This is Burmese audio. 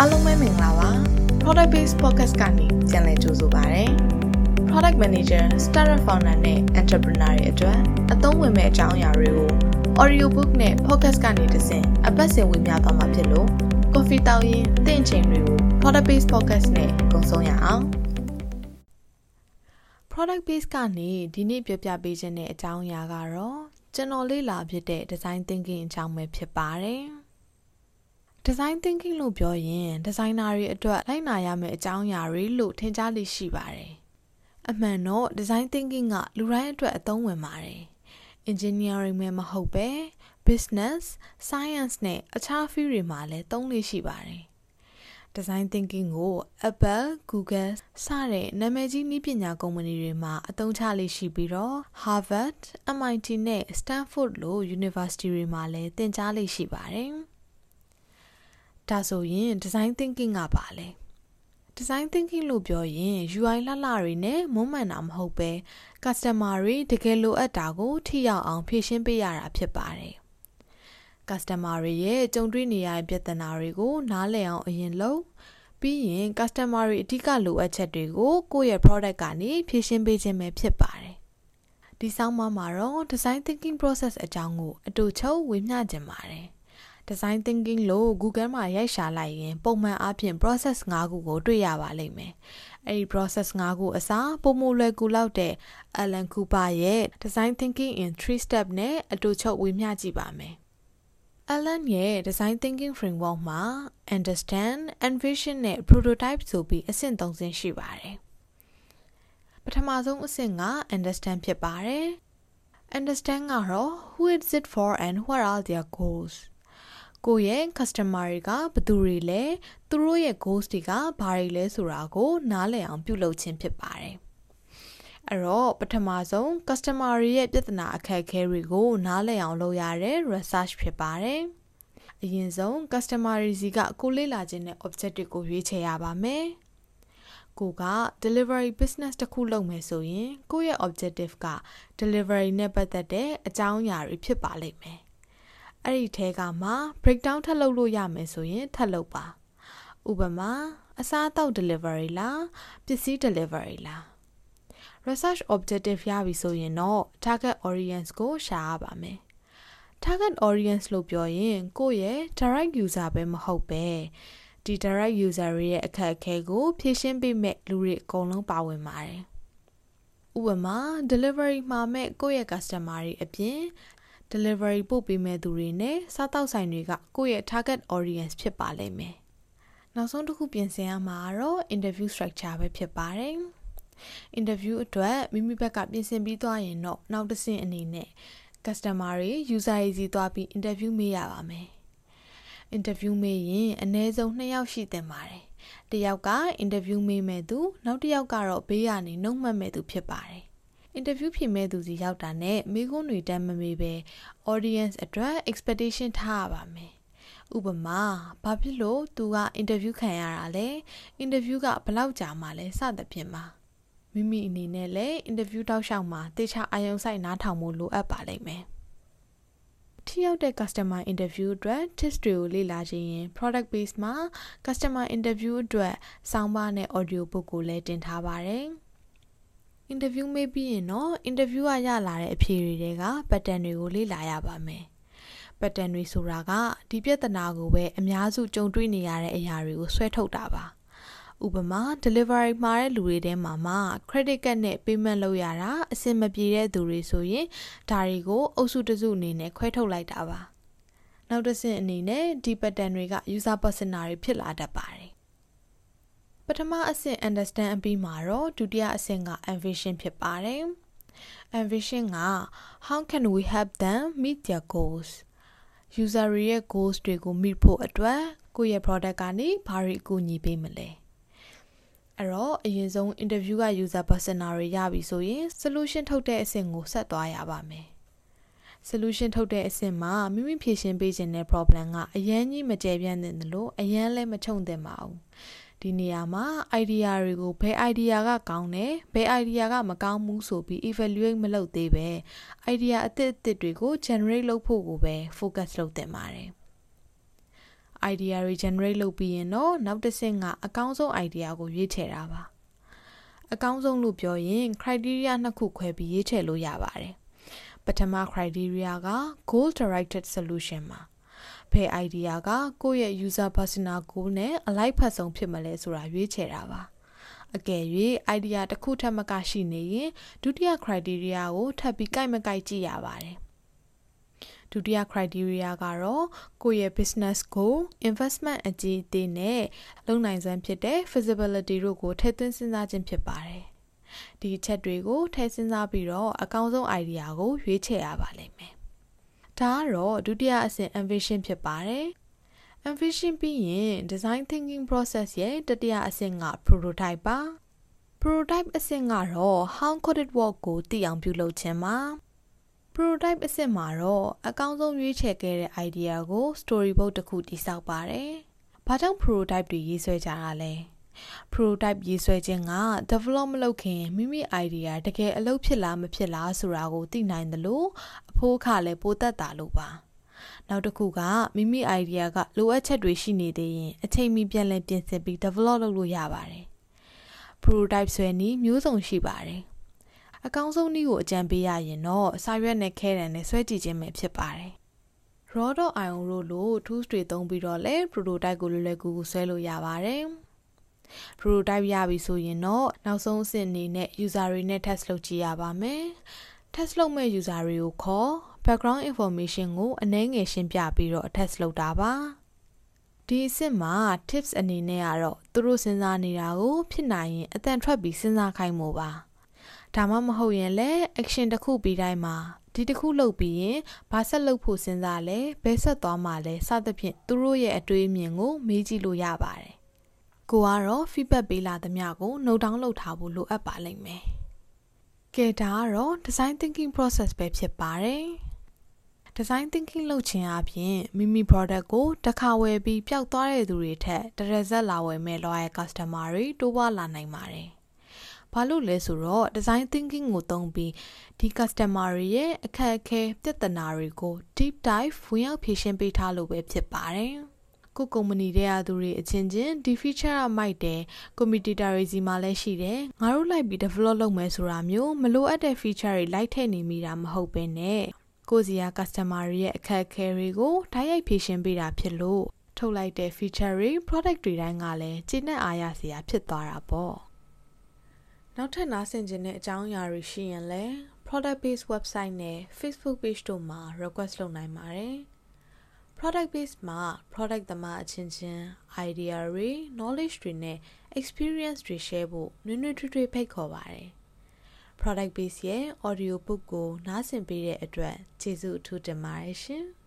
အားလုံးပဲမင်္ဂလာပါ Product Based Podcast ကနေပြန်လည်ကြိုဆိုပါရစေ Product Manager, Startup Founder နဲ့ Entrepreneur တွေအတွက်အသုံးဝင်မဲ့အကြောင်းအရာတွေကို Audio Book နဲ့ Podcast ကနေတဆင့်အပတ်စဉ်ဝင်ပြသွားမှာဖြစ်လို့ Coffee တောင်းရင်တင့်ချိန်တွေကို Product Based Podcast နဲ့ကုံဆုံးရအောင် Product Base ကနေဒီနေ့ပြောပြပေးခြင်းတဲ့အကြောင်းအရာကတော့ကျွန်တော်လေ့လာဖြစ်တဲ့ Design Thinking အကြောင်းပဲဖြစ်ပါတယ်။ design thinking လို့ပြောရင်ဒီဇိုင်နာတွေအတွက်လိုက်နာရမယ့်အကြောင်းအရာတွေလို့ထင်ရှားလိရှိပါတယ်။အမှန်တော့ design thinking ကလူတိုင်းအတွက်အသုံးဝင်ပါတယ်။ engineering မှာမဟုတ်ပဲ business, science နဲ့အခြား field တွေမှာလည်းသုံးလိရှိပါတယ်။ design thinking ကို Apple, Google စတဲ့နာမည်ကြီးနည်းပညာကုမ္ပဏီတွေမှာအသုံးချလိရှိပြီးတော့ Harvard, MIT နဲ့ Stanford လို university တွေမှာလည်းသင်ကြားလိရှိပါတယ်။ ဒါဆိုရင် design thinking ကပါလဲ design thinking လို့ပြောရင် UI လှလှတွေနဲ့မုံမှန်တာမဟုတ်ပဲ customer တွေတကယ်လိုအပ်တာကို ထိရောက်အောင်ဖြည့်ရှင်းပေးရတာဖြစ်ပါတယ် customer တွေရဲ့ကြုံတွေ့နေရတဲ့ပြဿနာတွေကို နားလည်အောင်အရင်လုပ်ပြီးရင် customer တွေအဓိကလိုအပ်ချက်တွေကိုကိုယ့်ရဲ့ product ကနေဖြည့်ရှင်းပေးခြင်းပဲဖြစ်ပါတယ်ဒီဆောင်းပါးမှာတော့ design thinking process အကြောင်းကိုအတူချုပ်ဝေမျှခြင်းပါတယ် design thinking လို့ Google မှာရိုက်ရှာလိုက်ရင်ပုံမှန်အားဖြင့် process ၅ခုကိုတွေ့ရပါလိမ့်မယ်။အဲဒီ process ၅ခုအစားပုံမလွယ်ကူလောက်တဲ့ Alan Cooper ရဲ့ design thinking in 3 step နဲ့အတူချုပ်ဝေမျှကြည့်ပါမယ်။ Alan ရဲ့ design thinking framework မှာ understand, envision နဲ့ prototype ဆိုပြီးအဆင့်၃ဆင့်ရှိပါတယ်။ပထမဆုံးအဆင့်က understand ဖြစ်ပါတယ်။ understand ကတော့ who is it for and what are their goals ကိုယ့်ရဲ့ customer တွေကဘယ်သူတွေလဲသူတို့ရဲ့ goals တွေကဘာတွေလဲဆိုတာကို နားလည်အောင်ပြုလုပ်ခြင်းဖြစ်ပါတယ်အဲ့တော့ပထမဆုံး customer တွေရဲ့ပြဿနာအခက်အခဲတွေကို နားလည်အောင်လုပ်ရတဲ့ research ဖြစ်ပါတယ်အရင်ဆုံး customer တွေစီကကိုလေ့လာခြင်းတဲ့ objective ကိုရွေးချယ်ရပါမယ်ကိုက delivery business တစ်ခုလုပ်မယ်ဆိုရင်ကိုယ့်ရဲ့ objective က delivery နဲ့ပတ်သက်တဲ့အကြောင်းအရာတွေဖြစ်ပါလိမ့်မယ် အဲ့ဒီထဲကမှ breakdown ထပ်လုပ်လို့ရမယ်ဆိုရင်ထပ်လုပ်ပါဥပမာအစားအသောက် delivery လားပစ္စည်း delivery လား research objective ရပြီဆိုရင်တော့ target audience ကိုရှာရပါမယ် target audience လို့ပြောရင်ကိုယ့်ရဲ့ direct user ပဲမဟုတ်ပဲဒီ direct user ရဲ့အခက်အခဲကို ဖြည့်ရှင်းပေးမဲ့လူတွေအကုန်လုံးပါဝင်ပါတယ်ဥပမာ delivery မှာမဲ့ကိုယ့်ရဲ့ customer တွေအပြင် delivery ပို့ပေးမဲ့သူတွေနဲ့စားတောက်ဆိုင်တွေကကိုယ့်ရဲ့ target audience ဖြစ်ပါလိမ့်မယ်။နောက်ဆုံးတစ်ခုပြင်ဆင်ရမှာကတော့ interview structure ပဲဖြစ်ပါတယ်။ interview အတွက်မိမိဘက်ကပြင်ဆင်ပြီးသွားရင်တော့နောက်တစ်ဆင့်အနေနဲ့ customer တွေ user တွေစီသွားပြီး interview မေးရပါမယ်။ interview မေးရင်အနည်းဆုံး2ယောက်ရှိသင့်ပါတယ်။တစ်ယောက်က interview မေးမဲ့သူနောက်တစ်ယောက်ကတော့ဘေးကနေနှုတ်မှတ်မဲ့သူဖြစ်ပါတယ် အင်တာဗျူးဖြေမဲ့သူစီရောက်တာနဲ့မိကုန်းတွေတမ်းမမေးပဲ audience အတွက် expectation ထားရပါမယ်ဥပမာဘာဖြစ်လို့သူကအင်တာဗျူးခံရတာလဲအင်တာဗျူးကဘယ်လောက်ကြာမှလဲစသဖြင့်ပါမိမိအနေနဲ့လည်းအင်တာဗျူးတောက်လျှောက်မှာတေချာအာရုံစိုက်နားထောင်ဖို့လိုအပ်ပါလိမ့်မယ်ထိရောက်တဲ့ customer interview အတွက် tips တွေကိုလေ့လာခြင်းရင် product base မှာ customer interview အတွက် soundbar နဲ့ audio book ကိုလည်းတင်ထားပါတယ်။ အင်တာဗျူးမေးပြီးရင်တော့အင်တာဗျူးကရလာတဲ့အဖြေတွေက pattern တွေကိုလေ့လာရပါမယ်။ pattern တွေဆိုတာကဒီပြဿနာကိုပဲအများစုကြုံတွေ့နေရတဲ့အရာတွေကိုဆွဲထုတ်တာပါ။ဥပမာ delivery မှာတဲ့လူတွေထဲမှာမှ credit card နဲ့ payment လုပ်ရတာအဆင်မပြေတဲ့သူတွေဆိုရင်ဒါတွေကိုအုပ်စုတစုအနေနဲ့ခွဲထုတ်လိုက်တာပါ။နောက်တစ်ဆင့်အနေနဲ့ဒီ pattern တွေက user persona တွေဖြစ်လာတတ်ပါတယ် ပထမအဆင့် understand အပြီးမှာတော့ဒုတိယအဆင့်က envision ဖြစ်ပါတယ် envision က how can we help them meet their goals user ရဲ့ goals တွေကို meet ဖို့အတွက်ကိုယ့်ရဲ့ product ကနေဘာတွေအကူအညီပေးမလဲအဲ့တော့အရင်ဆုံး interview က user persona တွေရပြီဆိုရင် solution ထုတ်တဲ့အဆင့်ကိုဆက်သွားရပါမယ် solution ထုတ်တဲ့အဆင့်မှာမိမိဖြေရှင်းပေးခြင်းတဲ့ problem ကအရန်ကြီးမကျယ်ပြန့်တဲ့လို့အရန်လည်းမချုံသင့်ပါဘူး ဒီနေရာမှာ idea တွေကိုဘယ် idea ကကောင်းတယ်ဘယ် idea ကမကောင်းဘူးဆိုပြီး evaluate မလုပ်သေးပဲ idea အသစ်အသစ်တွေကို generate လုပ်ဖို့ကိုပဲ focus လုပ်တင်ပါတယ် idea တွေ generate လုပ်ပြီးရင်တော့နောက်တစ်ဆင့်ကအကောင်းဆုံး idea ကိုရွေးချယ်တာပါအကောင်းဆုံးလို့ပြောရင် criteria နှစ်ခုခွဲပြီးရွေးချယ်လို့ရပါတယ်ပထမ criteria က goal directed solution မှာ ဘယ် idea ကကိုယ့်ရဲ့ user personal goal နဲ့အလိုက်ဖက်ဆုံးဖြစ်မလဲဆိုတာရွေးချယ်တာပါအကယ်၍ idea တစ်ခုထပ်မကရှိနေရင်ဒုတိယ criteria ကိုထပ်ပြီးကြိုက်မကြိုက်ကြည့်ရပါတယ်ဒုတိယ criteria ကတော့ကိုယ့်ရဲ့ business goal investment အကြီးအသေးနဲ့လုံနိုင်စွမ်းဖြစ်တဲ့ feasibility တို့ကိုထည့်သွင်းစဉ်းစားခြင်းဖြစ်ပါတယ်ဒီချက်တွေကိုထည့်စဉ်းစားပြီးတော့အကောင်းဆုံး idea ကိုရွေးချယ်ရပါလိမ့်မယ် ဒါကတော့ဒုတိယအဆင့် ambition ဖြစ်ပါတယ် ambition ပြီးရင် design thinking process ရဲ့တတိယအဆင့်က prototype ပါ prototype အဆင့်ကတော့ how could it work ကိုသိအောင်ပြုလုပ်ခြင်းပါ prototype အဆင့်မှာတော့အကောင်းဆုံးရွေးချယ်ခဲ့တဲ့ idea ကို storyboard တစ်ခုတည်ဆောက်ပါတယ်။ဘာကြောင့် prototype တွေရေးဆွဲကြတာလဲ။ prototype ရေးဆွဲခြင်းက develop မလုပ်ခင်မိမိ idea တကယ်အလုပ်ဖြစ်လားမဖြစ်လားဆိုတာကိုသိနိုင်တယ်လို့အဖိုးအခလည်းပိုသက်တာလို့ပါ။နောက်တစ်ခုကမိမိ idea ကလိုအပ်ချက်တွေရှိနေသေးရင်အချိန်မီပြန်လည်ပြင်ဆင်ပြီး develop လုပ်လို့ရပါတယ်။ prototype ဆွဲနည်းမျိုးစုံရှိပါတယ်။အကောင်းဆုံးနည်းကိုအကြံပေးရရင်တော့စာရွက်နဲ့ခဲတံနဲ့ဆွဲကြည့်ခြင်းပဲဖြစ်ပါတယ်။ raw.io တို့လို tools တွေသုံးပြီးတော့လည်း prototype ကိုလွယ်လွယ်ကူကူဆွဲလို့ရပါတယ်။ prototype ရပြီဆိုရင်တော့နောက်ဆုံးအဆင့်အနေနဲ့ user တွေနဲ့ test လုပ်ကြည့်ရပါမယ်။ test လုပ်မဲ့ user တွေကိုခေါ် background information ကိုအနည်းငယ်ရှင်းပြပြီးတော့ test လုပ်တာပါ။ဒီအဆင့်မှာ tips အနေနဲ့ကတော့သူတို့စဉ်းစားနေတာကိုဖြစ်နိုင်ရင်အတန်ထွက်ပြီးစဉ်းစားခိုင်းမှုပါ။ဒါမှမဟုတ်ရင်လည်း action တစ်ခုပြီးတိုင်းမှာဒီတစ်ခုလုပ်ပြီးရင်ဘာဆက်လုပ်ဖို့စဉ်းစားလဲဘယ်ဆက်သွားမှာလဲစသဖြင့်သူတို့ရဲ့အတွေးအမြင်ကိုမေးကြည့်လို့ရပါတယ် ကိုကတော့ feedback ပေးလာသမျှကို note down လုပ်ထားဖို့လိုအပ်ပါလိမ့်မယ်ကဲဒါကတော့ design thinking process ပဲဖြစ်ပါတယ် design thinking လုပ်ခြင်းအပြင်မိမိ product ကိုတစ်ခါဝယ်ပြီးပျောက်သွားတဲ့သူတွေထက်တရဇက်လာဝယ်မဲ့ loyal customer တွေတိုးပွားလာနိုင်ပါတယ်ဘာလို့လဲဆိုတော့ design thinking ကိုသုံးပြီးဒီ customer တွေရဲ့အခက်အခဲပြဿနာတွေကို deep dive ဝင်ရောက်ဖြေရှင်းပေးထားလို့ပဲဖြစ်ပါတယ်။ ကိုကုမ္ပဏီတဲ့အားသူတွေအချင်းချင်းဒီ feature ကမိုက်တယ် competitor တွေစီမှာလည်းရှိတယ်ငါတို့လိုက်ပြီး develop လုပ်မယ်ဆိုတာမျိုးမလိုအပ်တဲ့ feature တွေလိုက်ထည့်နေမိတာမဟုတ်ဘဲနဲ့ကိုစီယာ customer တွေရဲ့အခက်အခဲတွေကိုတိုက်ရိုက်ဖြေရှင်းပေးတာဖြစ်လို့ထုတ်လိုက်တဲ့ feature တွေ product တွေတိုင်းကလည်းကျင့်တဲ့အားရစရာဖြစ်သွားတာပေါ့နောက်ထပ်နားဆင်ခြင်းတဲ့အကြောင်းအရာတွေရှိရင်လည်း product based website နဲ့ Facebook page တို့မှာ request လုပ်နိုင်ပါတယ်။ product base မှာ product သမားအချင်းချင်း idea တွေ knowledge တွေနဲ့ experience တွေ share ဖို့နွေးနွေးထွေးထွေးဖိတ်ခေါ်ပါတယ်။ product base ရဲ့ audio book ကို နားဆင်ပေးတဲ့အတွက်ကျေးဇူးအထူးတင်ပါတယ်ရှင်။